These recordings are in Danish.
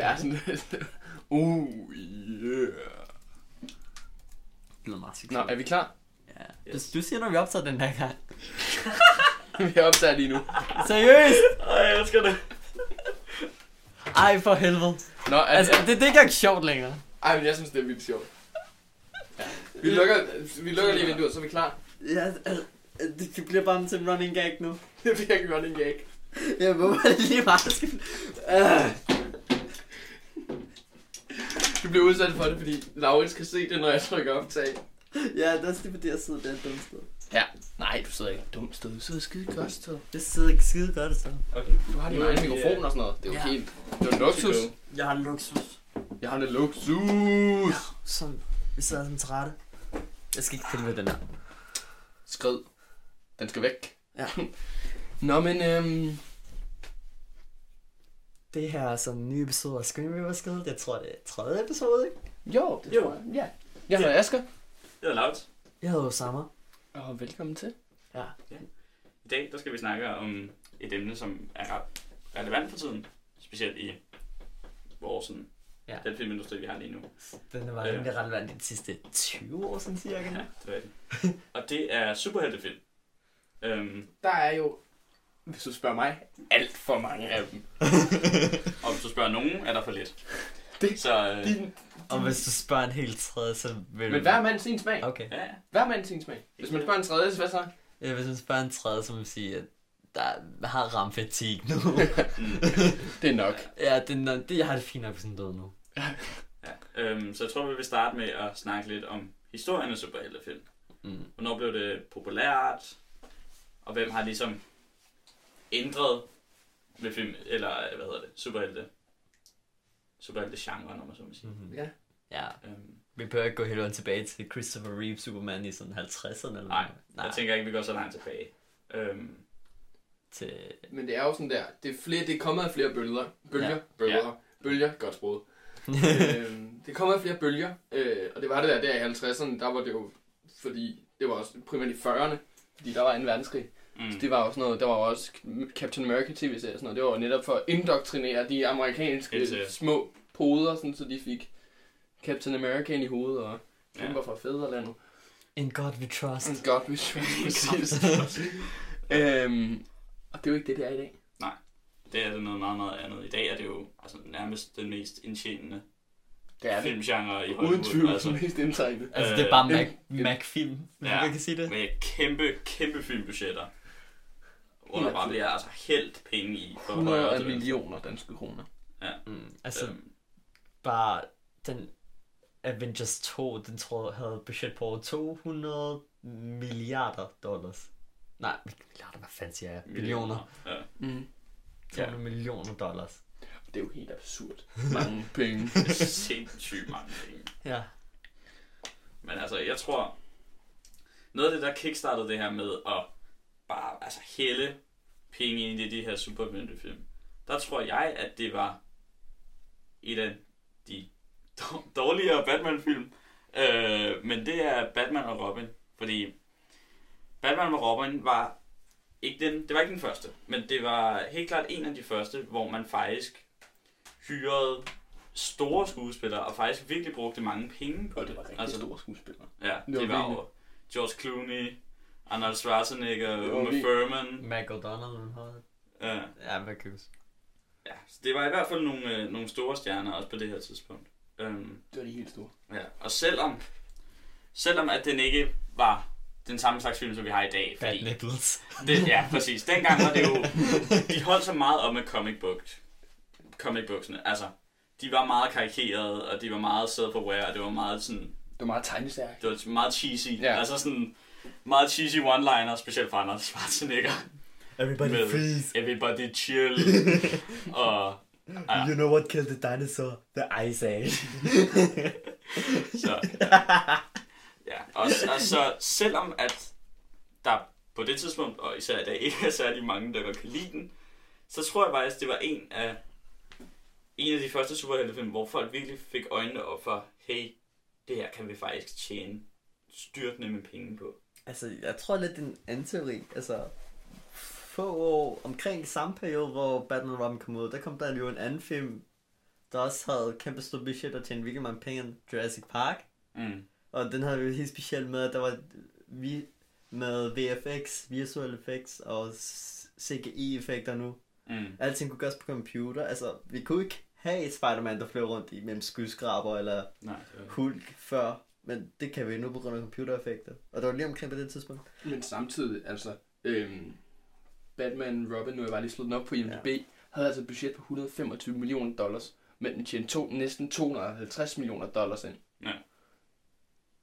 Det er sådan Uh, yeah. Det lyder meget Nå, er vi klar? Ja. Du, du siger, når vi optager den her gang. vi optager lige nu. Seriøst? Ej, jeg elsker det. Ej, for helvede. Nå, er Altså, det, det er ikke engang sjovt længere. Ej, men jeg synes, det er vildt sjovt. Ja. Vi lukker, vi lukker lige vinduet, så er vi klar. Ja, altså, det, det bliver bare til en running gag nu. Det bliver ikke running gag. Ja, hvorfor er det lige meget, der. Uh. Du bliver udsat for det, fordi Laurits kan se det, når jeg trykker optag. Ja, det er også det, fordi jeg sidder der et dumt sted. Ja. Nej, du sidder ikke et dumt sted. Du sidder skide godt sted. Det sidder ikke skide godt sted. Okay. Du har din egen vi, mikrofon og sådan noget. Det er jo Ja. helt... Det er jo luksus. Jeg har luksus. Jeg har en luksus. Som, vi sidder sådan trætte. Jeg skal ikke finde med den her. Skrid. Den skal væk. Ja. Nå, men øhm... Det her er sådan en ny episode af Screen River Skid. Jeg tror, det er tredje episode, ikke? Jo, det Jo. tror jeg. Ja. Jeg hedder Asger. Jeg hedder Laut. Jeg hedder Osama. Og velkommen til. Ja. I dag der skal vi snakke om et emne, som er ret relevant for tiden. Specielt i vores sådan, Ja. den filmindustri, vi har lige nu. Den var Ja. rimelig relevant i de sidste 20 år siden cirka. Ja, det er det. Og det er superheltefilm. Øhm, Der er jo, hvis du spørger mig, alt for mange af dem. og hvis du spørger nogen, er der for lidt. Det- Så, øh, Din, Og hvis du spørger en helt tredje, så vil men hver mand sin smag. Okay. ja, Hver mand sin smag. Hvis man spørger en tredje, så hvad så? Ja, hvis man spørger en tredje, så må man sige, at der har ramt fatig nu. Det er nok. ja, det, er nok- det, jeg har det fint nok sådan død nu. ja. Øhm, så jeg tror, vi vil starte med at snakke lidt om historien af superheltefilm. Mm. Hvornår blev det populært? Og hvem har ligesom ændret med film, eller hvad hedder det, superhelte, superhelte genre, når man så må sige. Mm-hmm. Ja. Ja, Øhm, vi behøver ikke gå helt vejen tilbage til Christopher Reeve Superman i sådan 50'erne eller nej, noget. nej, jeg tænker ikke, vi går så langt tilbage. Øhm, til... Men det er jo sådan der, det er, flere, det er kommet af flere bølger. Bølger, Ja. ja. bølger, bølger, godt sproget. øhm, det kommer af flere bølger, øh, og det var det der, der i 50'erne, der var det jo, fordi det var også primært i 40'erne, fordi der var en verdenskrig. Mm, Det var også noget, der var også Captain America tv-serie og sådan noget, det var netop for at indoktrinere de amerikanske små poder, sådan, så de fik Captain America ind i hovedet og Ja. kæmper for fædrelandet. In God we trust. And God we trust, præcis. øhm, og det er jo ikke det, det er i dag. det er det noget meget, meget andet. I dag er det jo altså, nærmest den mest indtjenende Det er det. filmgenre i Hollywood. Uden tvivl, altså, mest indtegnet. Altså, det er bare Øh, Mac, Mac-film, hvis Ja. man kan sige det. med kæmpe, kæmpe filmbudgetter. Hvor der bare bliver altså hældt penge i. For 100 højre af millioner danske kroner. Mm, altså, Øhm, bare den Avengers 2, den tror jeg havde et budget på over 200 milliarder dollars. Nej, milliarder, hvad fanden siger jeg? Millioner. Ja. Mm. 200 millioner dollars. Det er jo helt absurd. Mange penge. Det er sindssygt mange penge. Ja. Men altså, jeg tror, noget af det, der kickstartede det her med at bare altså, hælde penge ind i de her superheltefilm, der tror jeg, at det var et af de dår- dårligere Batman-film. Øh, men det er Batman og Robin, fordi Batman og Robin var ikke den, det var ikke den første, men det var helt klart en af de første, hvor man faktisk hyrede store skuespillere og faktisk virkelig brugte mange penge på Og det. det var rigtig altså, store skuespillere. Ja, Det det, var det var George Clooney, Arnold Schwarzenegger, Uma virkelig- Thurman. Mac O'Donnell. Ja, Ja, hvad kan ja, så det var i hvert fald nogle, øh, nogle store stjerner også på det her tidspunkt. Øhm, Det var de helt store. ja. Og selvom, selvom at den ikke var den samme slags film, som vi har i dag, Bad fordi Nipples. det, ja, præcis. Dengang var det jo, de holdt så meget op med comic books. Comic booksene, altså, de var meget karikerede, og de var meget self-aware, og det var meget sådan, Det var meget tegnesærk. det var meget cheesy. Ja. Altså sådan, meget cheesy one-liner, specielt fra Arnold Schwarzenegger. Everybody Med- freeze. Everybody chill. og Ja. You know what killed the dinosaur? The Ice Age. så, ja. Og, og så selvom at der på det tidspunkt, og især i dag, ikke er særlig mange, der godt kan lide den, så tror jeg faktisk, det var en af, en af de første superheltefilm, hvor folk virkelig fik øjnene op for, hey, det her kan vi faktisk tjene styrtende med penge på. Altså, jeg tror lidt, det er en anden teori. Altså, få år omkring samme periode, hvor Batman Robin kom ud, der kom der jo en anden film, der også havde kæmpe store budget og tjente virkelig mange penge end Jurassic Park. Mm. Og den havde jo helt specielt med, at der var vi med VFX, visual effects og CGI-effekter nu. Mm. Alting kunne gøres på computer. Altså, vi kunne ikke have et Spider-Man, der flyver rundt i mellem skyskraber eller Nej. Hulk før. Men det kan vi nu på grund af computereffekter. Og det var lige omkring på det tidspunkt. Men samtidig, altså, øhm, Batman Robin, nu har jeg bare lige slået den op på IMDb, ja. havde altså et budget på 125 millioner dollars, men den tjente to, næsten 250 millioner dollars ind.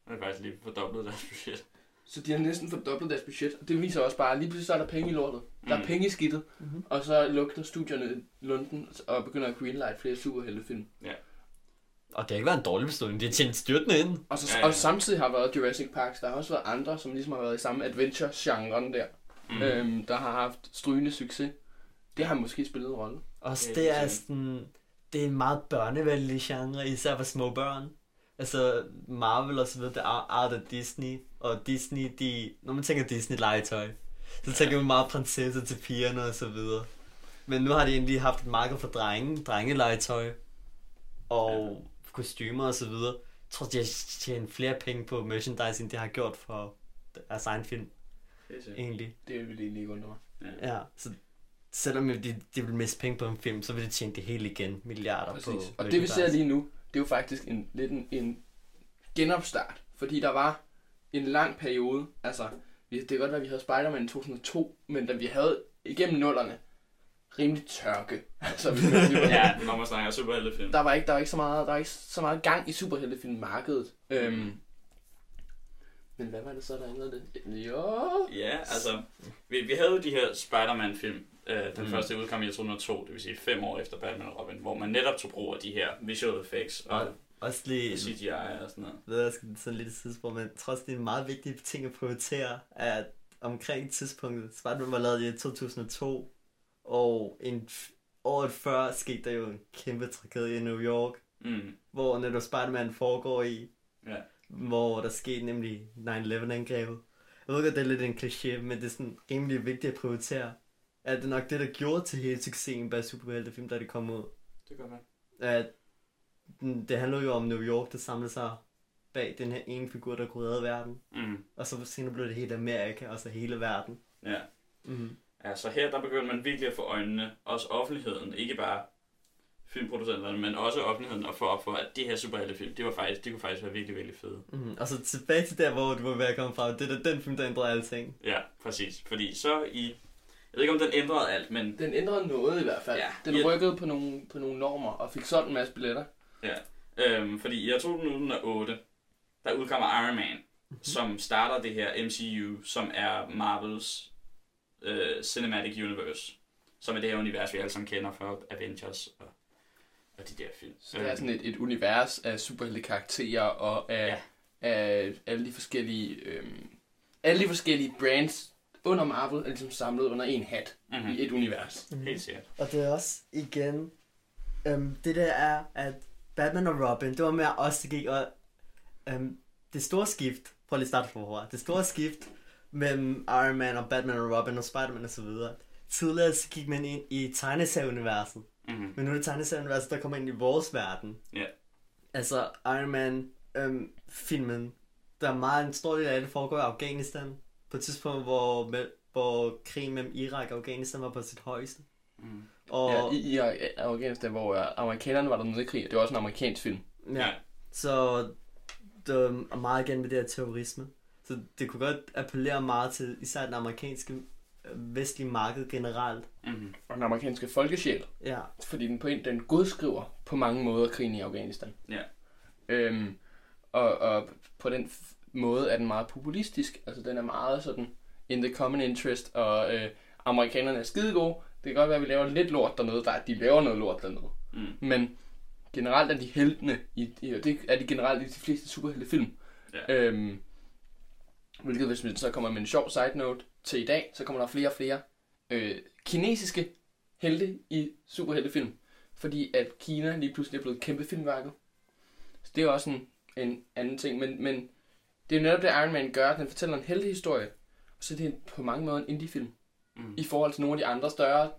Det er faktisk lige fordoblet deres budget. Så de har næsten fordoblet deres budget, og det viser også bare, at lige pludselig så er der penge i lortet. Der er Mm. penge i skidtet, Mm-hmm. og så lugter studierne Lunden og begynder at greenlight flere superheltefilm. Og det har ikke været en dårlig beslutning. De har tjent styrtende ind. Og, så, Ja, ja, og samtidig har været Jurassic Park, der har også været andre, som ligesom har været i samme adventure-genren der, Mm. øhm, der har haft strygende succes. Det har måske spillet en rolle. Også Det er det er sådan... Det er en meget børnevenlig genre, især for små børn. Altså, Marvel og så videre, det er art af Disney. Og Disney, de... Når man tænker Disney-legetøj, så tænker man meget prinsesser til pigerne og så videre. Men nu har de egentlig haft et marked for drenge, drengelegetøj. Og. Kostymer og så videre. Jeg tror, de har tjent flere penge på merchandise, end de har gjort for deres egen film, Det er egentlig. Det vil egentlig ikke undre mig. Ja. Ja, så selvom de, de vil miste penge på en film, så vil de tjene det hele igen. Milliarder Præcis. på Og det vi ser lige nu, det er jo faktisk en, lidt en, en genopstart. Fordi der var en lang periode, altså vi- det kan godt være, at vi havde Spider-Man i 2002, men da vi havde igennem nullerne rimelig tørke. Altså, hvis man Ja, når man snakker superheltefilm. der var ikke der var ikke så meget der var ikke så meget gang i superheltefilmmarkedet. Øhm, men hvad var det så der ændrede det? Jo. Ja, altså, vi, vi havde jo de her Spider-Man-film. Øh, den Mm. mm. første udkom i 2002, det vil sige fem år efter Batman og Robin, hvor man netop tog brug af de her visual effects og Og også lige, CGI og sådan noget. ved jeg, skal sådan lidt tidspunkt, men trods det er en meget vigtig ting at prioritere, at omkring tidspunktet, Spider-Man var lavet i 2002, og en året før skete der jo en kæmpe tragedie i New York, Mm. hvor netop Spider-Man foregår i, Ja. hvor der skete nemlig 9-11-angrebet. Jeg ved godt, det er lidt en kliché, men det er sådan rimelig vigtigt at prioritere. At det er nok det, der gjorde til hele succesen bag superheltefilm, da det kom ud. Det godt være. At det handler jo om New York, der samlede sig bag den her ene figur, der kunne redde verden. Mm. Og så senere blev det hele Amerika, og så hele verden. Ja. Mm. Ja, så her der begynder man virkelig at få øjnene, også offentligheden, ikke bare filmproducenterne, men også offentligheden at få op for, at de her superheltefilm, det var faktisk, de kunne faktisk være virkelig, virkelig fede. Mm. Og så tilbage til der, hvor du var ved at komme fra. Det er da den film, der ændrede alting. Ja, præcis. Fordi så i... Jeg ved ikke, om den ændrede alt, men Den ændrede noget i hvert fald. Ja. Den Ja. rykkede på nogle, på nogle normer og fik solgt en masse billetter. Øhm, fordi i 2008, der udkommer Iron Man, mm-hmm. som starter det her MCU, som er Marvels øh, Cinematic Universe, som er det her univers, vi alle sammen kender fra Avengers og, og de der film. Så det er sådan et, et univers af superhelte karakterer og af, ja. af alle de forskellige øhm, alle de forskellige brands under Marvel er ligesom samlet under en hat mm-hmm. i et univers. Helt sikkert. Og det er også igen, øhm, det der er, at Batman og Robin, det var mere os, der gik, og øhm, det store skift, prøv lige at starte forfra, det store skift mellem Iron Man og Batman og Robin og Spider-Man og så videre. Tidligere så gik man ind i tegneserieuniverset, Mm-hmm. men nu er det tegneserieuniverset, der kommer ind i vores verden. Ja. Altså Iron Man øhm, filmen, der er meget en stor del af det foregår i Afghanistan, på et tidspunkt, hvor, med, hvor krigen mellem Irak og Afghanistan var på sit højeste. Mm. Og, Ja, i, i Afghanistan, hvor øh, amerikanerne var der nede i krig, og det var også en amerikansk film. Ja. Så det er meget igen med det her terrorisme. Så det kunne godt appellere meget til især den amerikanske øh, vestlige marked generelt. Mm-hmm. Og den amerikanske folkesjæl, Ja. fordi den på en, den godskriver på mange måder krigen i Afghanistan. Ja. Øhm, og, og på den f- måde er den meget populistisk. Altså den er meget sådan in the common interest, og øh, amerikanerne er skide gode. Det kan godt være, at vi laver lidt lort dernede. Der, er- de laver noget lort dernede. Mm. Men generelt er de heltene, i, i, og det er de generelt i de fleste superheltefilm. Ja. Øhm, hvilket hvis vi så kommer med en sjov side note til i dag, så kommer der flere og flere øh, kinesiske helte i superheltefilm. Fordi at Kina lige pludselig er blevet et kæmpe filmværket. Så det er også en, en anden ting. Men, men det er netop det Iron Man gør. Den fortæller en heltehistorie. Og så er det på mange måder en indiefilm. Mm. I forhold til nogle af de andre større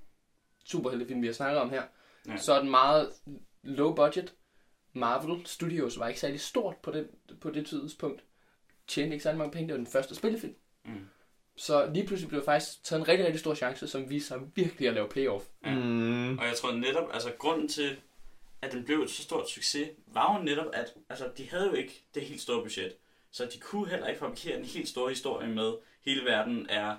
superheltefilm, vi har snakket om her. Ja. Så er den meget low budget. Marvel Studios var ikke særlig stort på det, på det tidspunkt. Tjente ikke særlig mange penge. Det var den første spillefilm. Mm. Så lige pludselig blev der faktisk taget en rigtig, rigtig stor chance, som viste sig virkelig at lave payoff. Ja. Mm. Og jeg tror netop, altså grunden til, at den blev et så stort succes, var jo netop, at altså, de havde jo ikke det helt store budget. Så de kunne heller ikke fabrikere en helt stor historie med, hele verden er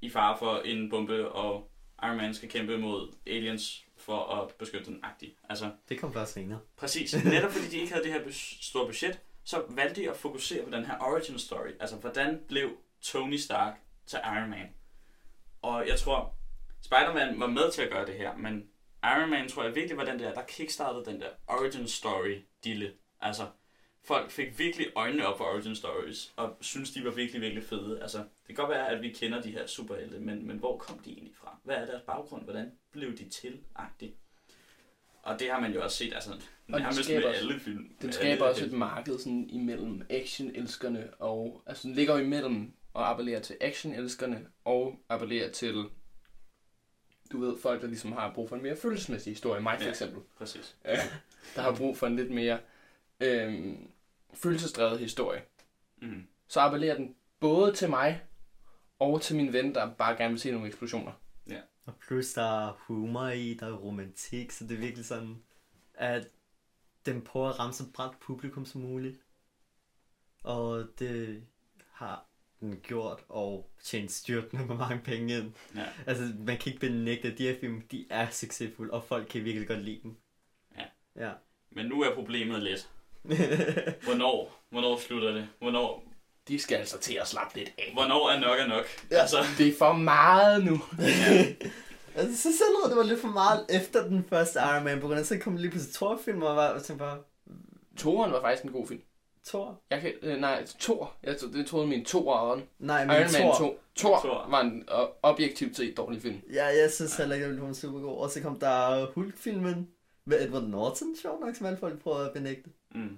i fare for en bombe, og Iron Man skal kæmpe mod aliens for at beskytte den agtige. Altså, Det kom først senere. præcis. Netop fordi de ikke havde det her store budget, så valgte de at fokusere på den her origin story. Altså, hvordan blev Tony Stark til Iron Man? Og jeg tror, Spider-Man var med til at gøre det her, men Iron Man tror jeg virkelig var den der, der kickstartede den der origin story dille. Altså, folk fik virkelig øjnene op for origin stories, og synes de var virkelig, virkelig fede. Altså, det kan godt være, at vi kender de her superhelte, men, men hvor kom de egentlig fra? Hvad er deres baggrund? Hvordan blev de til? -agtigt? Og det har man jo også set, altså, nærmest med også- alle film. Den skaber alle også et marked sådan imellem action-elskerne og... Altså, den ligger jo imellem og appellerer til action-elskerne og appellerer til... Du ved, folk, der ligesom har brug for en mere følelsesmæssig historie. Mig for Ja. eksempel. Præcis. Ja, der har brug for en lidt mere øhm, følelsesdrevet historie. Mm. Så appellerer den både til mig og til min ven, der bare gerne vil se nogle eksplosioner. Og plus der er humor i, der er romantik, så det er virkelig sådan, at den prøver at ramme så bredt publikum som muligt. Og det har den gjort og tjent styrtende med mange penge ind. Ja. Altså, man kan ikke benægte, at de her film, de er succesfulde, og folk kan virkelig godt lide dem. Ja. Ja. Men nu er problemet lidt. Hvornår? Hvornår slutter det? Hvornår, De skal altså til at slappe lidt af. hvornår er nok er nok? Ja, altså, det er for meget nu. altså, så selv det var lidt for meget efter den første Iron Man, på grund af, så kom lige pludselig Thor-film, og var, og tænkte bare, Toren var faktisk en god film. Thor? Jeg kan, øh, nej, Thor. Jeg tro- det troede min toeren. Nej, men Iron Man Thor. 2. Thor, Thor. var en øh, objektivt set dårlig film. Ja, jeg synes heller ikke, at det var super god. Og så kom der Hulk-filmen med Edward Norton, sjovt nok, som alle folk prøver at benægte. Mm.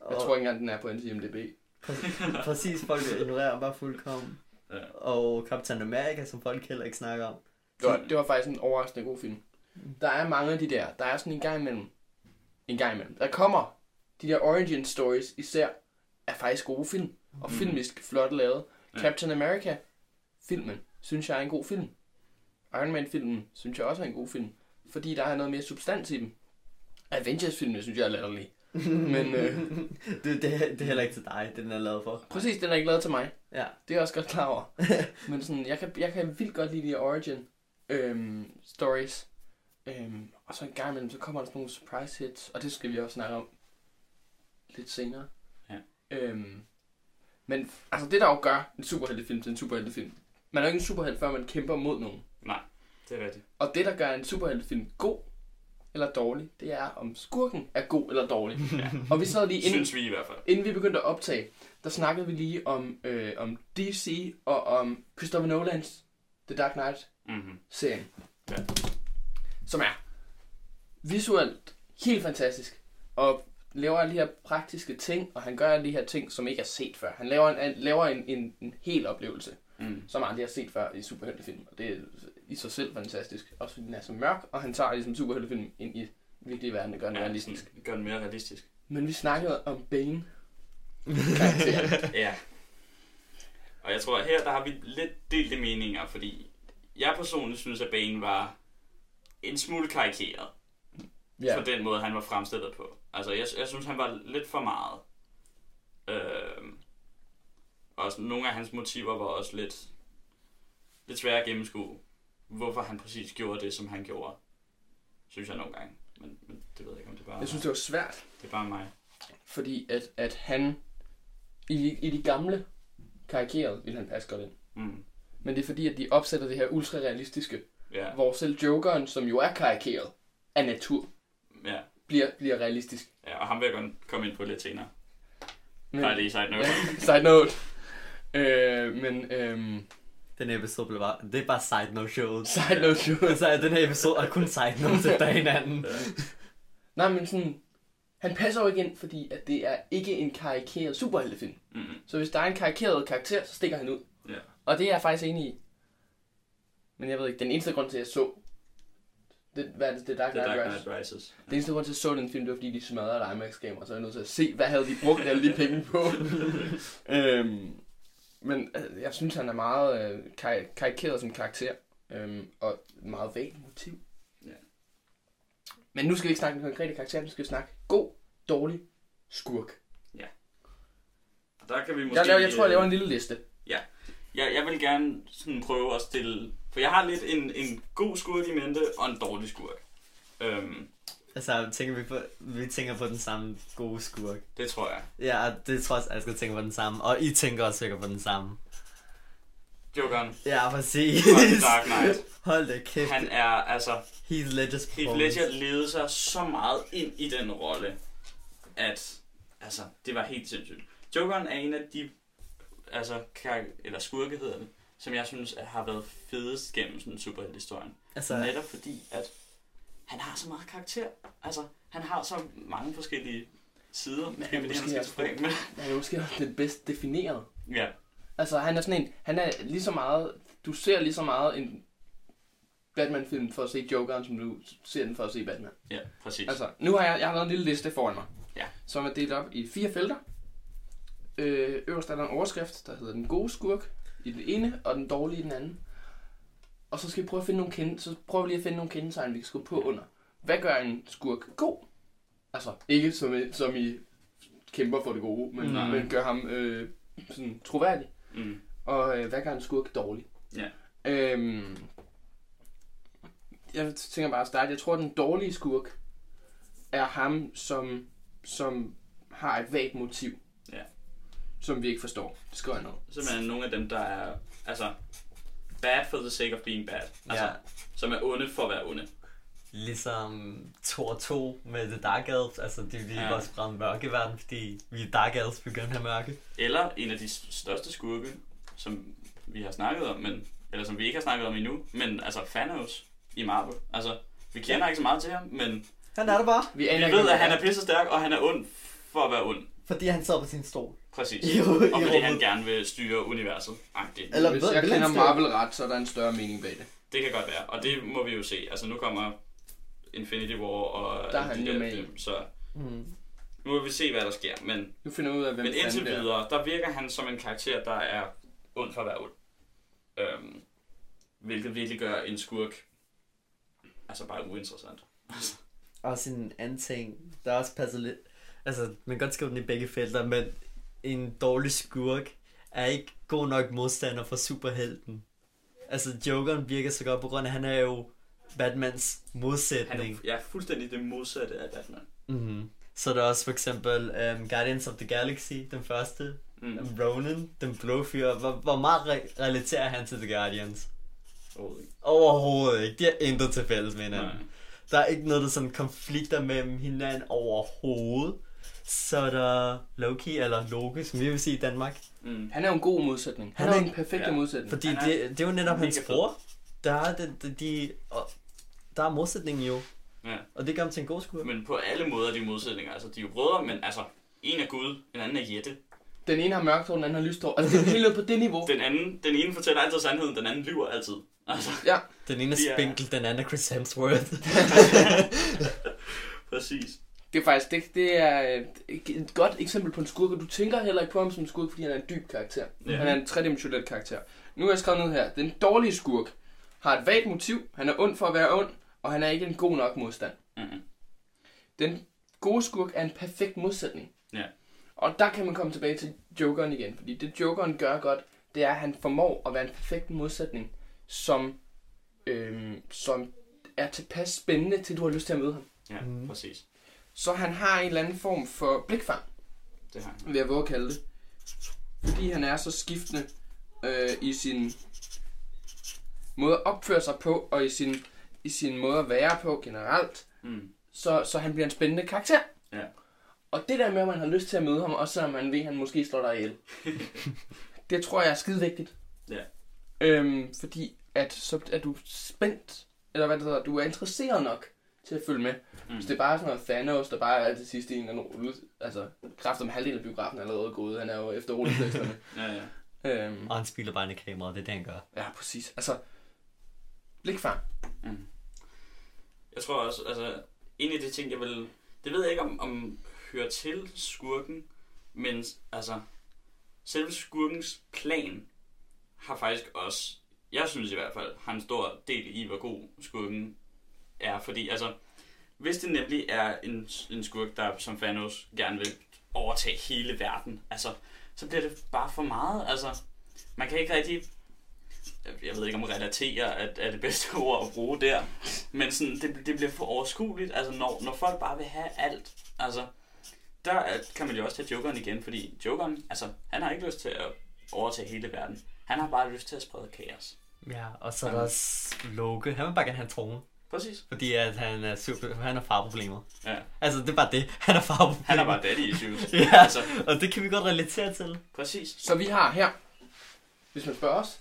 Og Jeg tror ikke engang, den er på NCMDB. Præ- præcis, folk ignorerer bare fuldkommen. Ja. Og Captain America, som folk heller ikke snakker om. Det var, det var faktisk en overraskende god film. Der er mange af de der. Der er sådan en gang imellem. En gang imellem. Der kommer de der origin stories især er faktisk gode film. Og Mhm. filmisk flot lavet. Ja. Captain America filmen synes jeg er en god film. Iron Man filmen synes jeg også er en god film. Fordi der er noget mere substans i dem. Avengers filmen synes jeg er latterlig. Men øh, det, det, det er heller ikke til dig, den er lavet for. præcis, den er ikke lavet til mig. Ja. Det er jeg også godt klar over. Men sådan, jeg kan, jeg kan vildt godt lide de her origin øhm, stories. Øhm, og så en gang imellem, så kommer der sådan nogle surprise hits, og det skal vi også snakke om lidt senere. Ja. Øhm, men altså det der jo gør en superheltefilm til en superheltefilm, man er jo ikke en superhelt, før man kæmper mod nogen. Nej, det er rigtigt. Og det, der gør en superheltefilm god eller dårlig, det er, om skurken er god eller dårlig. Ja. Og vi sad lige inden, Synes vi i hvert fald. inden vi begyndte at optage, der snakkede vi lige om, øh, om DC og om Christopher Nolans The Dark Knight-serien. Mm-hmm. Ja. Som er visuelt helt fantastisk. Og laver alle de her praktiske ting, og han gør alle de her ting, som ikke er set før. Han laver en, han laver en, en, en hel oplevelse, Mm. som aldrig har set før i superheltefilm. Og det er i sig selv fantastisk. Også fordi den er så mørk, og han tager ligesom superheltefilm ind i virkelige verden, og gør den Ja, realistisk. sådan Gør den mere realistisk. Men vi snakkede om Bane. Ja. Og jeg tror, her der har vi lidt delte meninger, fordi jeg personligt synes, at Bane var en smule karikeret ja. på den måde, han var fremstillet på. Altså, jeg, jeg synes, han var lidt for meget. Øh, og nogle af hans motiver var også lidt, lidt svære at gennemskue, hvorfor han præcis gjorde det, som han gjorde. Synes jeg nogle gange. Men, men det ved jeg ikke, om det bare Jeg synes, det var svært, det er bare mig. fordi at, at han i, i de gamle karikerede ville han passe godt ind. Mm. Men det er fordi, at de opsætter det her ultrarealistiske, Ja, hvor selv Jokeren, som jo er karikeret af natur, ja, bliver, bliver realistisk. ja, og ham vil jeg godt komme ind på lidt senere. Men, Bare lige side note. side note. Øh, men øhm, Den her episode blev bare, det er bare side note showet. side note jo. Altså, den her episode er kun side notes efter hinanden. Nej, men sådan, han passer jo ikke ind, fordi at det er ikke en karikeret superheltefilm. Mm. Så hvis der er en karikeret karakter, så stikker han ud. Ja. Og det er jeg faktisk enig i. Men jeg ved ikke, den eneste grund til, at jeg så Det, hvad er det? Det er Dark The Knight Dark Rises. Knight Rises. Det eneste grund til, at jeg så den film, det var fordi, de smadrede et IMAX-kamera, så jeg er nødt til at se, hvad havde de brugt alle de penge på. øhm, men øh, jeg synes, han er meget øh, kar- karikeret som karakter, øhm, og meget vagt motiv. Ja. Men nu skal vi ikke snakke om konkrete karakterer, nu skal vi snakke god, dårlig, skurk. Og Der kan vi måske... Jeg, laver, jeg tror, jeg laver øh, en lille liste. Jeg, jeg vil gerne sådan prøve at stille... For jeg har lidt en, en god skurk i mente og en dårlig skurk. Øhm, Altså, tænker vi, på, vi tænker på den samme gode skurk. det tror jeg. Ja, det tror jeg at jeg skal tænke på den samme. Og I tænker også sikkert på den samme. Jokeren Ja, præcis. The Dark Knight. Hold da kæft. Han er altså... Heath Ledger's Heath Ledger levede sig så meget ind i den rolle, at altså, det var helt sindssygt. Jokeren er en af de altså, eller skurke hedder det, som jeg synes har været fedest gennem sådan superheltehistorien. Altså, Netop fordi, at han har så meget karakter. Altså, han har så mange forskellige sider. Men han det er måske også- men... Han er måske også den bedst defineret. Ja, Altså, han er sådan en, han er lige så meget, du ser lige så meget en Batman-film for at se Jokeren, som du ser den for at se Batman. ja, præcis. Altså, nu har jeg, jeg har lavet en lille liste foran mig, Ja. som er delt op i fire felter. Øh, øverst er der en overskrift, der hedder den gode skurk i den ene, og den dårlige i den anden. Og så skal vi prøve at finde nogle kende, så prøver vi lige at finde nogle kendetegn, vi kan skrive på under. Hvad gør en skurk god? Altså, ikke som i, som i kæmper for det gode, men, Nej. men gør ham øh, sådan troværdig. Mm. Og øh, hvad gør en skurk dårlig? Ja. Øhm, jeg tænker bare at starte. Jeg tror, den dårlige skurk er ham, som, som har et vagt motiv. Ja. Som vi ikke forstår. Det skriver jeg ned. Simpelthen nogle af dem, der er altså, bad for the sake of being bad. Altså, ja, som er onde for at være onde. ligesom Thor 2 med The Dark Elves. Altså, de vil Ja. ja. også fra en mørke verden, fordi vi er Dark Elves begynder at have mørke. Eller en af de største skurke, som vi har snakket om, men, eller som vi ikke har snakket om endnu, men altså Thanos i Marvel. Altså, vi kender ikke så meget til ham, men Han er der bare, Vi, vi ved, at han er pisse stærk, og han er ond for at være ond. fordi han sidder på sin stol. Præcis. I, i Og fordi han gerne vil styre universet. Agtigt. Eller Hvis jeg kender Marvel ret, så er der en større mening bag det. Det kan godt være, og det må vi jo se. Altså, nu kommer Infinity War og Der er han de jo der med film, så Mm. nu vil vi se, hvad der sker. Men, Nu finder vi ud af, hvem men indtil er. videre, der virker han som en karakter, der er ond for at være ond. Øhm, hvilket virkelig gør en skurk altså bare uinteressant. Også en anden ting, der også passer lidt... Altså, man kan godt skrive den i begge felter, men en dårlig skurk er ikke god nok modstander for superhelten. Altså, Jokeren virker så godt på grund af, at han er jo Batmans Han modsætning. er ja, fuldstændig det modsatte af Batman. Mm-hmm. Så er der også for eksempel um, Guardians of the Galaxy, den første. Mm. Mm. Ronan, den blå fyr. Hvor, hvor meget re- relaterer han til The Guardians? Overhovedet ikke. Overhovedet ikke. De har intet til fælles med hinanden. Nej. Der er ikke noget, der sådan konflikter mellem hinanden overhovedet. Så er der Loki, eller Loki, som vi vil sige i Danmark. Mm. Han er jo en god modsætning. Han, Han er jo en- perfekt ja. modsætning. Fordi er det, det er jo netop hans bror. Der er, det, de, og der er modsætningen jo. Ja. Og det gør ham til en god skurk. Men på alle måder er de modsætninger. Altså, de er jo brødre, men altså, en er Gud, en anden er Jette. Den ene har mørkt hår, den anden har lyst hår. Altså, det er helt på det niveau. Den anden, den ene fortæller altid sandheden, den anden lyver altid. Altså, Ja, Den ene er De er- spinkel, den anden er Chris Hemsworth. præcis. Det er faktisk det, det er et et godt eksempel på en skurk, og du tænker heller ikke på ham som en skurk, fordi han er en dyb karakter. Ja. Han er en tredimensionel karakter. Nu har jeg skrevet ned her. Den dårlige skurk har et vagt motiv, han er ond for at være ond, og han er ikke en god nok modstand. Mm-hmm. Den gode skurk er en perfekt modsætning. Ja. Og der kan man komme tilbage til Jokeren igen, fordi det Jokeren gør godt, det er, at han formår at være en perfekt modsætning, som, øhm, som er tilpas spændende, til du har lyst til at møde ham. Ja, mm. præcis. Så han har en eller anden form for blikfang, Det har han. vil jeg våge at kalde det. Fordi han er så skiftende øh, i sin måde at opføre sig på, og i sin, i sin måde at være på generelt, Mm. så, så han bliver en spændende karakter. Ja. Og det der med, at man har lyst til at møde ham, også selvom man ved, at han måske slår dig ihjel, det tror jeg er skide vigtigt. Ja. Øhm, fordi at, så er du spændt, eller hvad det hedder, du er interesseret nok til at følge med. Mm. Hvis det er bare sådan noget Thanos, der bare er til sidst i en eller anden altså kraft om halvdelen af biografen er allerede gået, han er jo efter rulleteksterne. Ja, ja. øhm, og han spiller bare ind i kameraet, det er det, han gør. ja, præcis. Altså, blikfang. Mm. Jeg tror også, altså, en af de ting, jeg vil... Det ved jeg ikke, om, om hører til skurken, men altså, selve skurkens plan har faktisk også, jeg synes i hvert fald, har en stor del i, hvor god skurken er. Fordi altså, hvis det nemlig er en, en skurk, der som Thanos gerne vil overtage hele verden, altså, så bliver det bare for meget. Altså, man kan ikke rigtig jeg ved ikke om relatere er, er det bedste ord at bruge der, men sådan, det, det bliver for overskueligt, altså når, når folk bare vil have alt, altså, der er- kan man jo også tage Jokeren igen, fordi Jokeren, altså, han har ikke lyst til at overtage hele verden. Han har bare lyst til at sprede kaos. Ja, og så er der også Loke. Han vil bare gerne have en trone. Præcis. Fordi at han er super, han har farproblemer. Ja. Altså, det er bare det. Han har farproblemer. Han er bare daddy issues. Ja, Altså, og det kan vi godt relatere til. præcis. Så vi har her, hvis man spørger os,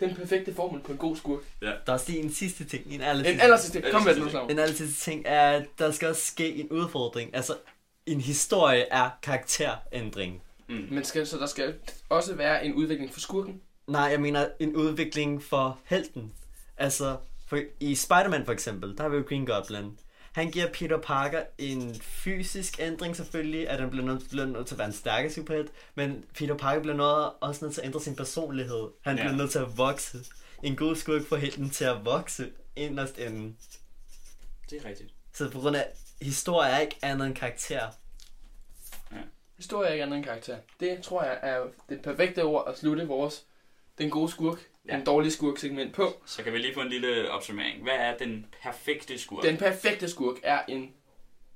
den perfekte formel på en god skurk. Der er også lige en sidste ting. En aller En aller sidste, kom med den ting. en aller sidste ting er, at der skal også ske en udfordring. Altså, en historie er karakterændring. Mm. Men skal, så der skal også være en udvikling for skurken. Nej, jeg mener en udvikling for helten. Altså, for, i Spider-Man for eksempel, der har vi jo Green Goblin. Han giver Peter Parker en fysisk ændring selvfølgelig, at han bliver nødt, bliver nødt til at være en stærkere superhelt, men Peter Parker bliver nødt, også nødt til at ændre sin personlighed. Han Ja. bliver nødt til at vokse. En god skurk får helten til at vokse inderst inden. Det er rigtigt. Så på grund af, historie er ikke andet end karakter. Historie er ikke andet end karakter. Det tror jeg er det perfekte ord at slutte vores den gode skurk, ja. Den dårlige skurk segment på. Så kan vi lige få en lille opsummering. Hvad er den perfekte skurk? Den perfekte skurk er en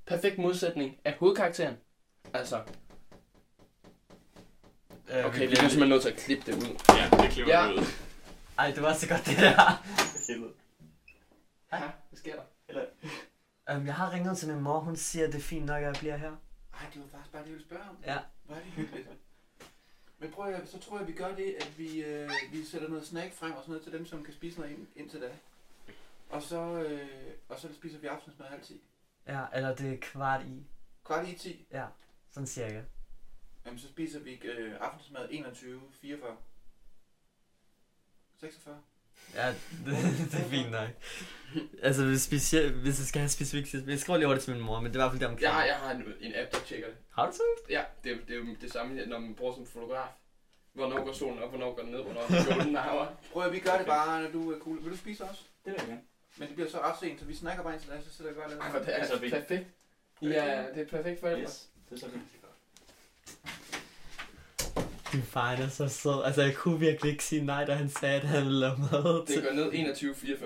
perfekt modsætning af hovedkarakteren. Altså, okay, vi bliver simpelthen nødt til at klippe det ud. Ja, det klipper Ja. ja. ud. Ej, det var så godt det der. Ja, hvad sker der? Um, jeg har ringet til min mor, hun siger, at det er fint nok, at jeg bliver her. Ej, det var faktisk bare det, jeg ville spørge om. Ja. Hvor er det hyggeligt. Men prøv at, så tror jeg, vi gør det, at vi, øh, vi sætter noget snack frem og sådan noget til dem, som kan spise noget ind, indtil da. Og så, øh, og så spiser vi aftensmad halv 10. Ja, eller det er kvart i. Kvart i 10. Ja, sådan cirka. Jamen, så spiser vi øh, aftensmad 21, 44. 46. Ja, det, det er fint nok. Altså, hvis, specielt, hvis jeg skal have specifikt tidspunkt. Jeg skriver lige over det til min mor, men det er i hvert fald det omkring. Jeg har, jeg har en, en app, der tjekker det. Har du så? Ja, det, er- det er jo det samme, når man bruger som fotograf. Hvornår går solen op, hvornår går den ned, hvornår er den hour. Prøv at vi gør det bare, når du er cool. Vil du spise også? Det vil jeg gerne. Men det bliver så ret sent, så vi snakker bare indtil da, så sætter jeg bare lidt. Ej, hvor det er Så vi- perfekt. Ja, det er perfekt forældre. Yes. Det er så fint. Din far er så sød. Altså, jeg kunne virkelig ikke sige nej, da han sagde, at han ville lave mad Det går ned 21.44.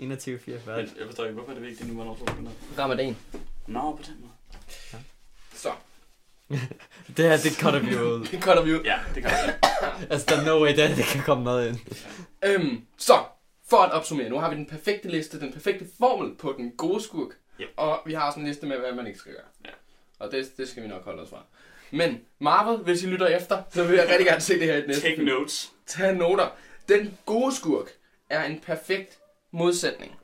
21.44. Men jeg forstår ikke, hvorfor er det vigtigt nu, hvornår solen går ned. Ramadan. Nå, på den måde. Så, Det her, det cutter vi jo ud. det cutter vi ud. Ja, det kan jeg. Altså, der er no way, der, det kan komme noget ind. Øhm, så, for at opsummere, nu har vi den perfekte liste, den perfekte formel på den gode skurk. Ja. Og vi har også en liste med, hvad man ikke skal gøre. Ja. Og det, det skal vi nok holde os fra. Men Marvel, hvis I lytter efter, så vil jeg rigtig gerne se det her i den næste Take film. notes. Tag noter. Den gode skurk er en perfekt modsætning.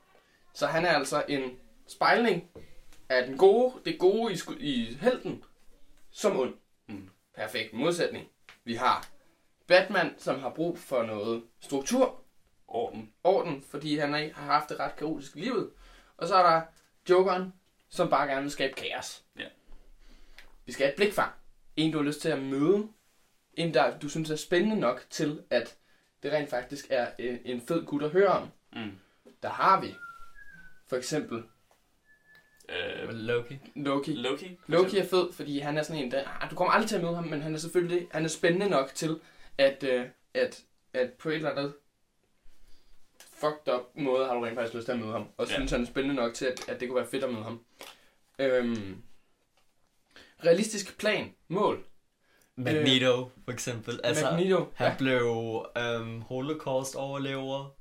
Så han er altså en spejling af den gode, det gode i, i helten, som ond. Mm. Perfekt modsætning. Vi har Batman, som har brug for noget struktur, Orden. orden, fordi han ikke har haft det ret kaotisk i livet. Og så er der Jokeren, som bare gerne vil skabe kaos. Ja. Vi skal have et blikfang. En, du har lyst til at møde. En, der du synes er spændende nok til, at det rent faktisk er en, en fed gut at høre om. Mm. Der har vi for eksempel Øh, Loki. Loki. Loki. Loki er fed, fordi han er sådan en, der, ah, du kommer aldrig til at møde ham, men han er selvfølgelig han er spændende nok til, at, øh, at, at på et eller andet fucked up måde har du rent faktisk lyst til at møde ham. Og Ja. synes, han er spændende nok til, at, at det kunne være fedt at møde ham. Øhm, realistisk plan, mål. Magneto, for eksempel. Altså, Magneto. han blev um, holocaust-overlever.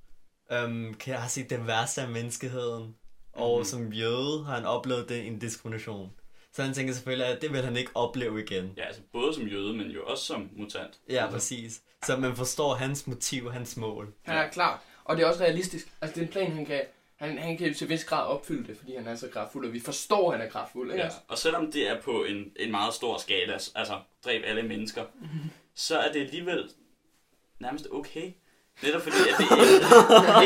Um, kan jeg har set det værste af menneskeheden. Og Mhm. som jøde har han oplevet det en diskrimination. Så han tænker selvfølgelig, at det vil han ikke opleve igen. Ja, altså både som jøde, men jo også som mutant. Ja, præcis. Så man forstår hans motiv, hans mål. Han er klar. Og det er også realistisk. Altså, det er en plan, han kan, han, han kan til vis grad opfylde det, fordi han er så kraftfuld, og vi forstår, at han er kraftfuld. Ikke? Ja. Altså, Og selvom det er på en, en meget stor skala, altså dræb alle mennesker, så er det alligevel nærmest okay. Netop fordi, at det ikke,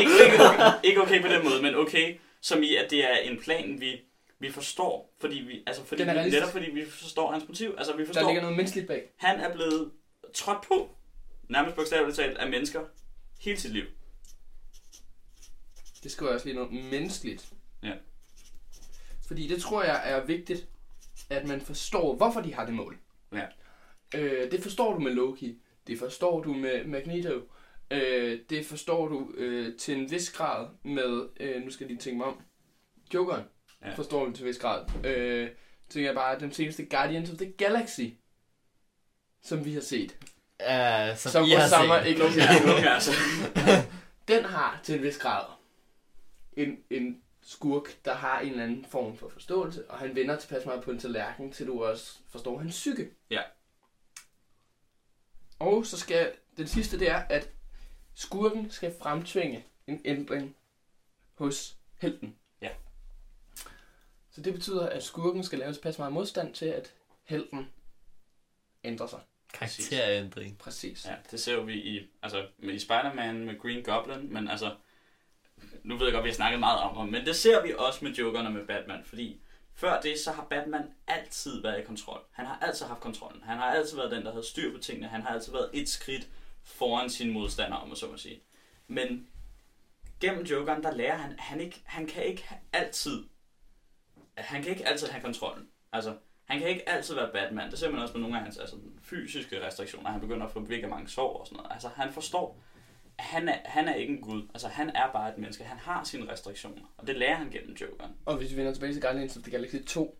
ikke, ikke, okay, ikke okay på den måde, men okay som i, at det er en plan, vi, vi forstår, fordi vi, altså fordi er vi, netop fordi vi forstår hans motiv. Altså vi Der forstår, ligger noget menneskeligt bag. han er blevet trådt på, nærmest bogstaveligt talt, af mennesker hele sit liv. Det skriver jeg også lige noget menneskeligt. Ja. Fordi det tror jeg er vigtigt, at man forstår, hvorfor de har det mål. Ja. Øh, det forstår du med Loki. Det forstår du med Magneto. Øh, det forstår du øh, til en vis grad med, øh, nu skal jeg lige tænke mig om, Jokeren. Ja. Forstår du til en vis grad. Øh, tænker jeg bare, den seneste Guardians of the Galaxy, som vi har set. Uh, som, Som I har Osama set. ikke Ja, nu, altså. den har til en vis grad en, en skurk, der har en eller anden form for forståelse, og han vender tilpas meget på en tallerken, til du også forstår hans psyke. Ja. Og så skal den sidste, det er, at skurken skal fremtvinge en ændring hos helten. Ja. Så det betyder, at skurken skal lave tilpas meget modstand til, at helten ændrer sig. Karakterændring. Præcis. Ja, det ser vi i, altså, med, i Spider-Man med Green Goblin, men altså, nu ved jeg godt, vi har snakket meget om ham, men det ser vi også med Jokeren og med Batman, fordi før det, så har Batman altid været i kontrol. Han har altid haft kontrollen. Han har altid været den, der havde styr på tingene. Han har altid været et skridt foran sine modstandere, om man så må sige. Men gennem Jokeren, der lærer han, han, ikke, han kan ikke altid, han kan ikke altid have kontrollen. Altså, han kan ikke altid være Batman. Det ser man også med nogle af hans altså, fysiske restriktioner. Han begynder at få virkelig mange sår og sådan noget. Altså, han forstår, han er, han er ikke en gud. Altså, han er bare et menneske. Han har sine restriktioner. Og det lærer han gennem Jokeren. Og hvis vi vender tilbage til Guardians of the Galaxy 2,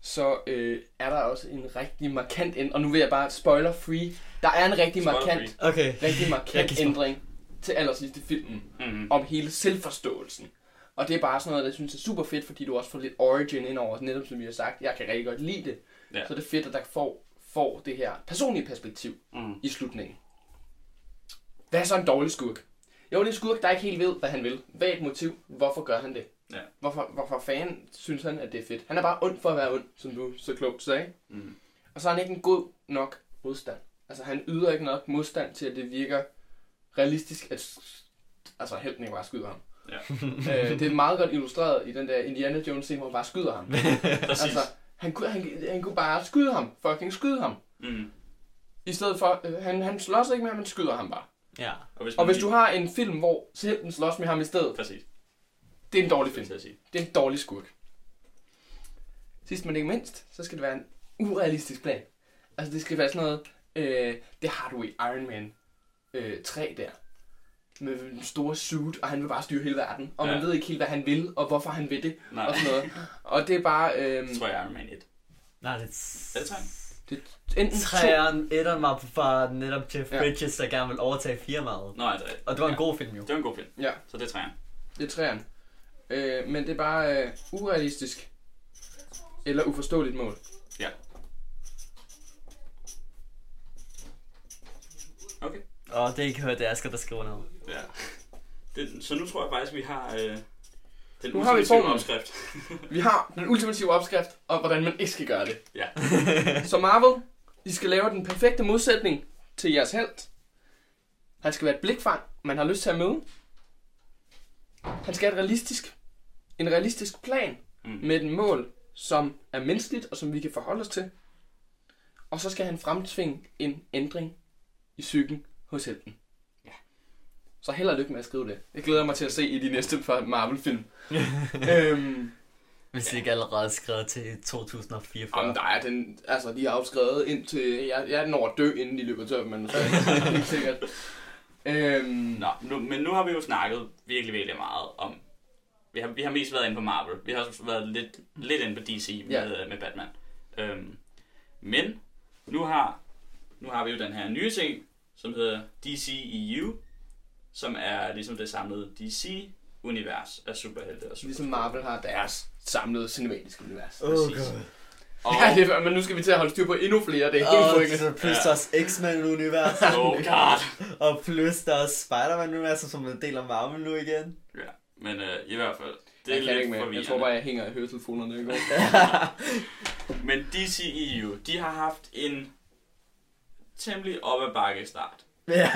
så øh, er der også en rigtig markant ændring. Og nu vil jeg bare spoiler free. Der er en rigtig Spoiler markant, Okay. rigtig markant ændring til allersidst i filmen Mm-hmm. om hele selvforståelsen. Og det er bare sådan noget, der jeg synes er super fedt, fordi du også får lidt origin ind over, netop som vi har sagt. Jeg kan rigtig godt lide det. Ja. Så det er fedt, at der får, får det her personlige perspektiv Mm. i slutningen. Hvad er så en dårlig skurk? Jo, det er en skurk, der ikke helt ved, hvad han vil. Hvad er et motiv? Hvorfor gør han det? Ja. Hvorfor, hvorfor fanden synes han, at det er fedt? Han er bare ond for at være ond, som du så klogt sagde. Mm. Og så er han ikke en god nok modstand. Altså, han yder ikke nok modstand til, at det virker realistisk, at altså, helten ikke bare skyder ham. Ja. øh, det er meget godt illustreret i den der Indiana Jones scene, hvor han bare skyder ham. Altså, han, kunne- han, han kunne bare skyde ham. Fucking skyde ham. Mm. I stedet for, øh, han, han slås ikke med men skyder ham bare. Ja. Og hvis, Og hvis du har en film, hvor helten slås med ham i stedet, Præcis. det er en dårlig Film. Det er en dårlig skurk. Sidst men ikke mindst, så skal det være en urealistisk plan. Altså det skal være sådan noget, øh, det har du i Iron Man øh, 3 der. Med en store suit, og han vil bare styre hele verden. Og ja. man ved ikke helt, hvad han vil, og hvorfor han vil det, Nej, og sådan noget. Og det er bare, øh, det tror jeg er Iron Man 1. Nej, det Er det tre? Det er enten to, Træeren, etteren var fra netop Jeff Ja. Bridges, der gerne ville overtage firmaet. Nå, det er Og det var en ja. god film jo. Det var en god film. Ja. Så det er træerne. det er træerne. Øh, men det er bare øh, urealistisk. Eller uforståeligt mål. Ja. Okay. Og det er ikke hørt, det er Asger, der skriver ned. Ja. Det, så nu tror jeg faktisk, vi har øh, den Nu har vi formlen. opskrift. Vi har den ultimative opskrift, og hvordan man ikke skal gøre det. Ja. Så Marvel, I skal lave den perfekte modsætning til jeres held. Han skal være et blikfang, man har lyst til at møde. Han skal have et realistisk, en realistisk plan Mm. med et mål, som er menneskeligt og som vi kan forholde os til. Og så skal han fremtvinge en ændring i psyken hos helten. Så held og lykke med at skrive det. Jeg glæder mig til at se i de næste par Marvel-film. øhm, Hvis ikke allerede er skrevet til 2044. Jamen, der er den, altså, de har afskrevet indtil, jeg, jeg når at dø, inden de løber tør, men så helt sikkert. Øhm, Nå, nu, men nu har vi jo snakket virkelig, virkelig meget om... Vi har, vi har mest været inde på Marvel. Vi har også været lidt, lidt inde på DC med, Ja. ja. med Batman. Øhm, men nu har, nu har vi jo den her nye ting, som hedder DCEU, som er ligesom det samlede DC-univers af superhelte og super. ligesom Marvel har deres samlede cinematiske univers. Oh præcis. god. Og, Ja, det er, men nu skal vi til at holde styr på endnu flere, det er helt frygteligt. så plus Ja. X-Men-univers. oh god. Og plus der er Spider-Man-universet, som er en del af Marvel nu igen. Ja, men øh, i hvert fald, det er jeg kan lidt ikke med. Jeg tror bare, jeg hænger i høretelefonerne i går. Men DCEU, de har haft en temmelig op ad bakke start. Ja.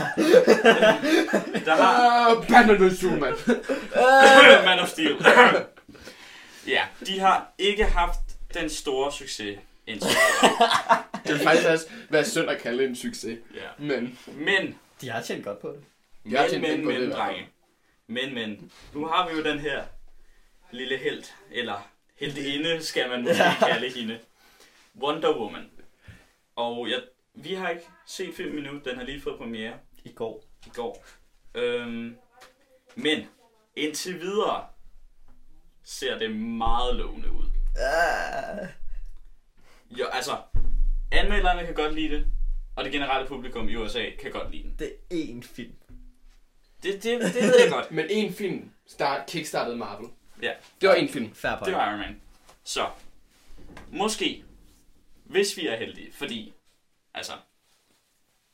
Der har Ah, Batman vs. Superman. Man of Steel. ja, de har ikke haft den store succes indtil. Det vil faktisk også være synd at kalde det en succes. Ja. Men Men, De har tjent godt på det. Men, men, det men, fald. drenge. Men, men, nu har vi jo den her lille held, eller helteinde, skal man måske kalde hende. Wonder Woman. Og jeg, vi har ikke set filmen endnu, den har lige fået premiere I går. i går. Øhm, men indtil videre ser det meget lovende ud. Ah. Jo, altså, anmelderne kan godt lide det, og det generelle publikum i USA kan godt lide den. Det er én film. Det, det, det ved jeg godt. Men en film start, kickstartede Marvel. Ja. Det var en film. Fair point. Det var Iron Man. Så, måske, hvis vi er heldige, fordi, altså,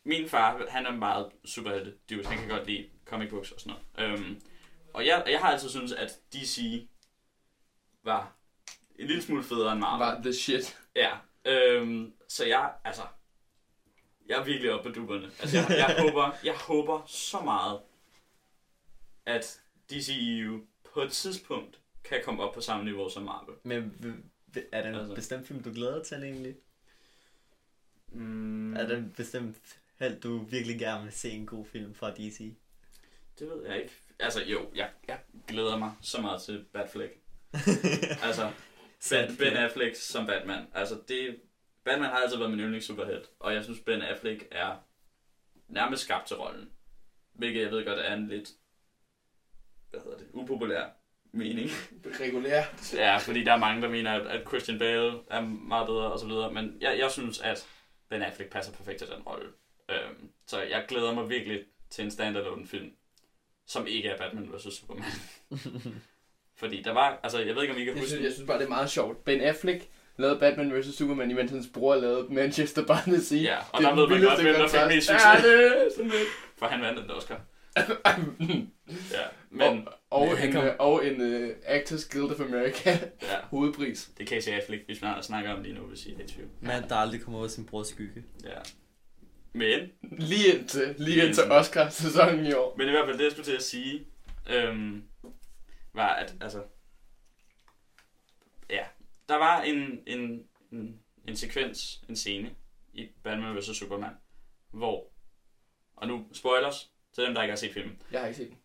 min far, han er meget superhelte dude, han kan godt lide comic books og sådan noget. Øhm, og jeg, jeg har altid syntes, at DC var en lille smule federe end Marvel. Var the shit. Ja, øhm, så jeg, altså, jeg er virkelig oppe på duberne. Altså, jeg, jeg, håber, jeg håber så meget, at DCEU på et tidspunkt kan komme op på samme niveau som Marvel. Men er der en Altså. bestemt film, du glæder dig til egentlig? Mm, Er en bestemt held, du virkelig gerne vil se en god film fra DC? Det ved jeg ikke. Altså, jo, jeg, jeg glæder mig så meget til Batfleck. altså, ben, ben Affleck som Batman. Altså, det, Batman har altid været min yndlings superhelt, og jeg synes, Ben Affleck er nærmest skabt til rollen. Hvilket jeg ved godt er en lidt, hvad hedder det, upopulær mening. Regulært. ja, fordi der er mange, der mener, at, at Christian Bale er meget bedre og så videre, men jeg, jeg synes, at Ben Affleck passer perfekt til den rolle. Øhm, så jeg glæder mig virkelig til en standalone film, som ikke er Batman vs. Superman. fordi der var, altså jeg ved ikke, om I kan Jeg huske synes, jeg synes bare, det er meget sjovt. Ben Affleck lavede Batman vs. Superman, imens hans bror lavede Manchester by the Sea. Ja, og Det er der ved den man godt, hvem der fik mest succes. Ja, det er sådan lidt. For han vandt en Oscar. Ja, men og, og, Men en, kom- øh, og en uh, Actors Guild of America ja, hovedpris. det kan Casey Affleck, vi snart snakker om lige nu, hvis I er i tvivl. Mand, der aldrig kommer over sin brors skygge. Ja. Men, Lige indtil, lige indtil Oscar-sæsonen i år. men i hvert fald det, jeg skulle til at sige, øhm, var, at altså, ja, der var en, en, en, en sekvens, en scene i Batman vs. Superman, hvor, og nu spoilers til dem, der ikke har set filmen. Jeg har ikke set den.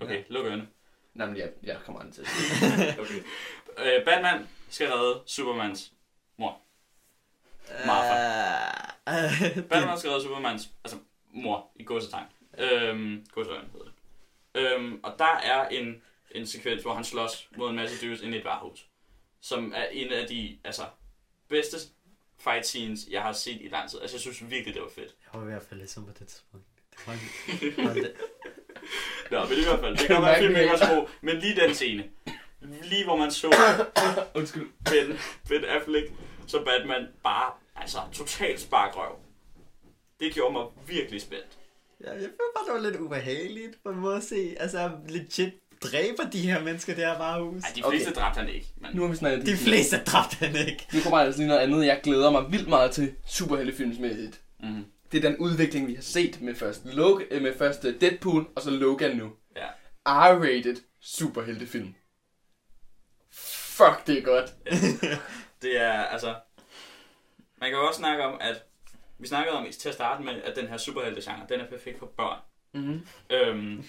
Okay, luk ørene. Nej, men jeg, jeg kommer aldrig til at se Okay. Øh, Batman skal redde Supermans Uh, Batman skal redde Supermans altså, mor i godsetegn. Øhm, godseøjne hedder det. Øhm, og der er en, en sekvens, hvor han slås mod en masse dudes inde i et varehus. Som er en af de altså, bedste fight scenes, jeg har set i lang tid. Altså, jeg synes virkelig, det var fedt. jeg var i hvert fald lidt som på det tidspunkt. Det hold da- Nå, men i hvert fald, det Kan være, filmen ikke var så god. Men lige den scene, lige hvor man så Undskyld. Ben, ben Affleck som Batman bare, altså, totalt sparkrøv. Det gjorde mig virkelig spændt. Ja, jeg føler bare, det var lidt ubehageligt på en måde at se. Altså, legit dræber de her mennesker, det her varehus. Ej, de fleste Okay. dræbte han ikke. Men... Nu har vi snakket De fleste dræbte han ikke. Nu kommer jeg altså lige noget andet, jeg glæder mig vildt meget til superheltefilmsmæssigt. Mm-hmm. Det er den udvikling, vi har set med først, Log- øh, med først øh, Deadpool og så Logan nu. Ja. R-rated superheltefilm. Fuck, det er godt. Det er, altså... Man kan jo også snakke om, at... Vi snakkede om til at starte med, at den her superhelte-genre, den er perfekt for børn. Mm-hmm. Øhm,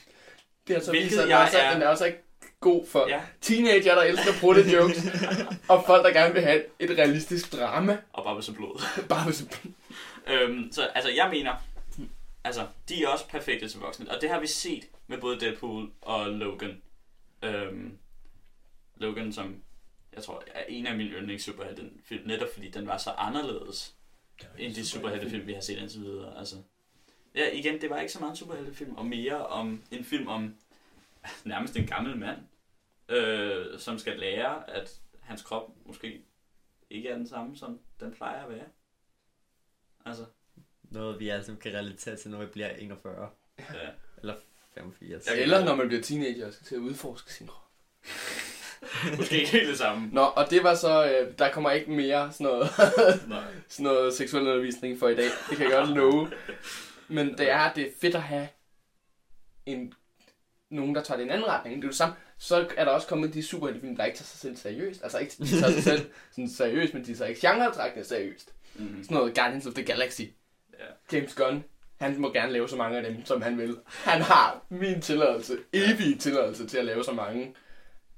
Det er altså Hvilket jeg er, også, er- den er også ikke god for ja, teenager, der elsker prutte jokes, og folk, der gerne vil have et realistisk drama. og bare med så blod. Bare hvis øhm, så altså, jeg mener... Altså, de er også perfekte til voksne. Og det har vi set med både Deadpool og Logan. Øhm, Logan, som jeg tror er en af mine yndlings superheltefilm, netop fordi den var så anderledes end de superheltefilm, vi har set indtil videre. Altså, ja, igen, det var ikke så meget en superheltefilm, og mere om en film om nærmest en gammel mand, øh, som skal lære, at hans krop måske ikke er den samme, som den plejer at være. Altså, Noget, vi alle sammen kan relatere til, når vi bliver 41 ja. eller 85. Ja, Eller når man bliver teenager og skal til at udforske sin krop. måske ikke helt det samme. Nå, og det var så, øh, der kommer ikke mere sådan noget, Nej. sådan noget seksuel undervisning for i dag. Det kan jeg godt love. Men det er, det er fedt at have en, nogen, der tager det i en anden retning. Det er jo det samme. Så er der også kommet de superheltefilm, der ikke tager sig selv seriøst. Altså ikke de tager sig selv sådan seriøst, men de tager ikke genretrækkende seriøst. Mm-hmm. Sådan noget Guardians of the Galaxy. Ja. James Gunn, han må gerne lave så mange af dem, som han vil. Han har min tilladelse, evig tilladelse til at lave så mange,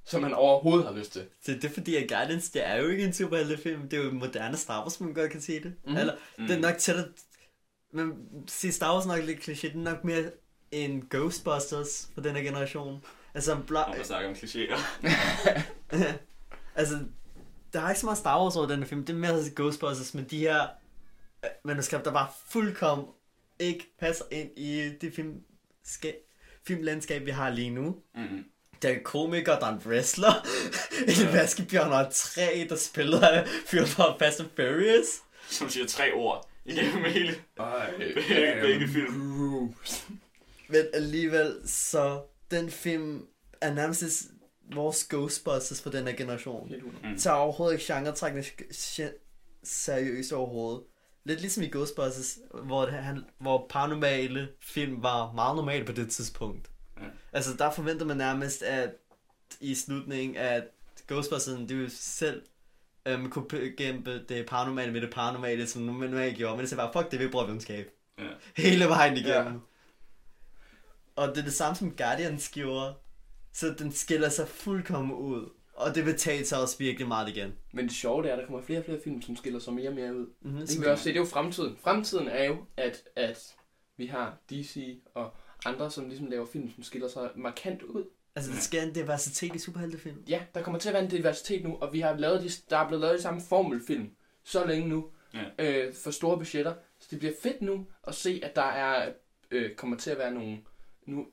som han overhovedet har lyst til. Så det er fordi, at Guardians, det er jo ikke en superheltefilm. Det er jo moderne Star Wars, man godt kan sige det. Mhm. Mm. Eller, Mm. det er nok tættere... Men sige Star Wars er nok lidt kliché. Det er nok mere en Ghostbusters for den her generation. Altså en bla... Når man snakker om klichéer. altså, der er ikke så meget Star Wars over den her film. Det er mere Ghostbusters, men de her øh, manuskripter bare fuldkommen ikke passer ind i det film, filmlandskab, vi har lige nu. Mm-hmm. Der er en komiker, der er en wrestler, en vaskebjørn og et træ, der spiller af fyret fra Fast and Furious. Som siger tre ord igennem hele. Begge- begge film. Men alligevel, så den film er nærmest vores Ghostbusters for den her generation. Mm. tager overhovedet ikke genretrækkende seriøst overhovedet. Lidt ligesom i Ghostbusters, hvor, han, hvor paranormale film var meget normale på det tidspunkt. Ja. Altså, der forventer man nærmest, at i slutningen, at Ghostbusters, det jo selv øhm, kunne bekæmpe det paranormale med det paranormale, som man normalt gjorde. Men det er bare, fuck det, vi bruger videnskab. Ja. Hele vejen igennem. Ja. Og det er det samme, som Guardians gjorde. Så den skiller sig fuldkommen ud. Og det vil tage sig også virkelig meget igen. Men det sjove det er, at der kommer flere og flere film, som skiller sig mere og mere ud. Mm-hmm. Det kan vi også se, det er jo fremtiden. Fremtiden er jo, at, at vi har DC og andre, som ligesom laver film, som skiller sig markant ud. Altså, der skal en diversitet i superheltefilm. Ja, der kommer til at være en diversitet nu, og vi har lavet de, der er blevet lavet de samme formelfilm så længe nu, Ja. øh, for store budgetter. Så det bliver fedt nu at se, at der er øh, kommer til at være nogle... Nu,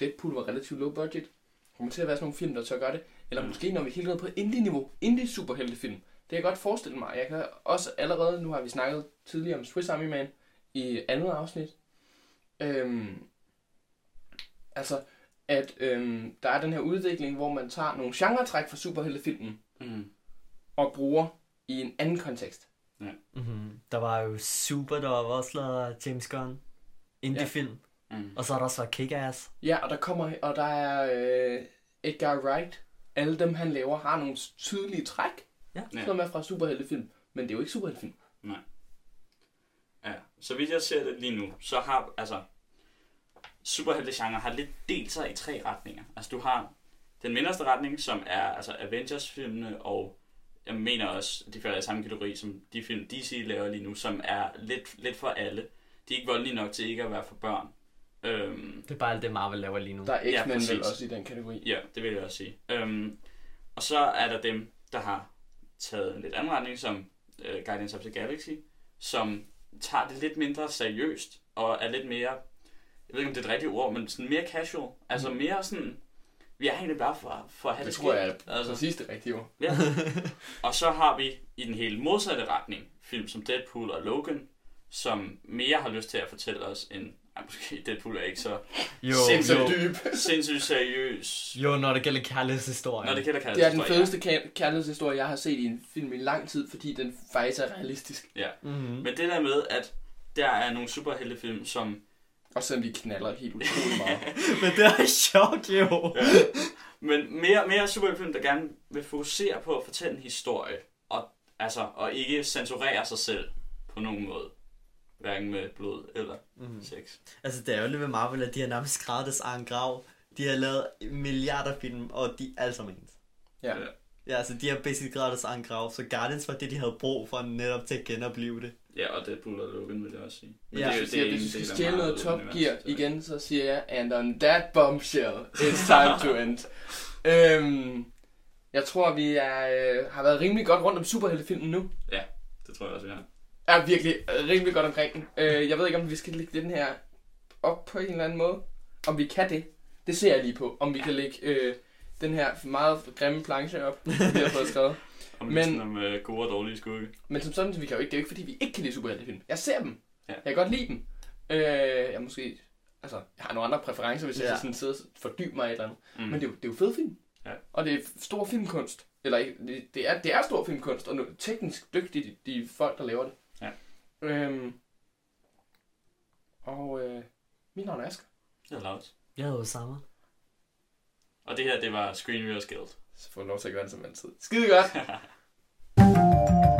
Deadpool var relativt low budget. Kommer til at være sådan nogle film, der tør gøre det. Eller Ja. måske når vi helt ned på indie-niveau. Indie-superheltefilm. Det kan jeg godt forestille mig. Jeg kan også allerede, nu har vi snakket tidligere om Swiss Army Man i andet afsnit. Øhm, altså, at øhm, der er den her udvikling, hvor man tager nogle genretræk fra superheltefilmen Mm. og bruger i en anden kontekst. Mm-hmm. Der var jo Super, der var også lavet James Gunn. Indie-film. Mm. Og så har der også været Kick-Ass. Ja, og der kommer, og der er øh, Edgar Wright. Alle dem, han laver, har nogle tydelige træk, Ja. Som er fra superheltefilm. Men det er jo ikke superheltefilm. Ja, så vidt jeg ser det lige nu, så har, altså, superheltegenre har lidt delt sig i tre retninger. Altså, du har den mindste retning, som er altså Avengers-filmene, og jeg mener også, de falder i samme kategori som de film, DC laver lige nu, som er lidt, lidt for alle. De er ikke voldelige nok til ikke at være for børn. Øhm, Det er bare alt det, Marvel laver lige nu. Der er Ja, X-Men vel præcis. også i den kategori. Ja, det vil jeg også sige. Øhm, og så er der dem, der har taget en lidt anden retning, som øh, Guardians of the Galaxy, som tager det lidt mindre seriøst, og er lidt mere, jeg ved ikke om det er et rigtigt ord, men sådan mere casual. Altså mere sådan, vi er egentlig bare for, for at have Det det, tror jeg er altså, præcis det rigtige ord. ja. Og så har vi i den helt modsatte retning, film som Deadpool og Logan, som mere har lyst til at fortælle os en, ej, måske Deadpool er ikke så Jo, Sindssygt jo. dyb. sindssygt seriøs, jo, når det gælder kærlighedshistorien. når det gælder Det er den fedeste ka- kærlighedshistorie, jeg har set i en film i lang tid, fordi den faktisk er realistisk. Mm-hmm. Men det der med, at der er nogle superheltefilm, som... Og selvom de knaller helt utroligt meget. Men det er sjovt, jo. Ja. Men mere, mere superheltefilm, der gerne vil fokusere på at fortælle en historie, og, altså, og ikke censurere sig selv på nogen måde. Hverken med blod eller Mm-hmm. sex. Altså, det er jo lidt ved Marvel, at de har nærmest skrevet deres egen grav. De har lavet milliarder film, og de er alle sammen ens. Ja. Ja, altså, de har basically skrevet deres egen grav, så Guardians var det, de havde brug for netop til at genopleve det. Ja, og Deadpool og Logan vil jeg også sige. Ja. Hvis du siger, en hvis du skal stjæle noget Top Gear igen, så siger jeg, and on that bombshell, it's time to end. øhm, jeg tror, vi er, øh, har været rimelig godt rundt om superheltefilmen nu. Det tror jeg også, vi har. Er virkelig øh, rimelig godt omkring. Øh, jeg ved ikke, om vi skal lægge den her op på en eller anden måde. Om vi kan det. Det ser jeg lige på. Om vi kan lægge øh, den her meget grimme planche op, vi har fået skrevet. Om Men- om uh, gode og dårlige skurke. Men som sådan, vi kan jo ikke, det er jo ikke, fordi vi ikke kan lide superheltefilm. Jeg ser dem. Ja. Jeg kan godt lide dem. Øh, jeg måske, altså, jeg har nogle andre præferencer, hvis ja. jeg sådan sidde og fordybe mig i et eller andet. Mm. Men det er, jo, det er jo fed film. Ja. Og det er stor filmkunst. Eller det, er, det er stor filmkunst, og teknisk dygtige de, de folk, der laver det. Øhm, Og øh, mit navn er Asger. Det er Laus. Jeg hedder Osama. Og det her, det var Screen Readers Guild. Så får du lov til at gøre det som altid. Skide godt!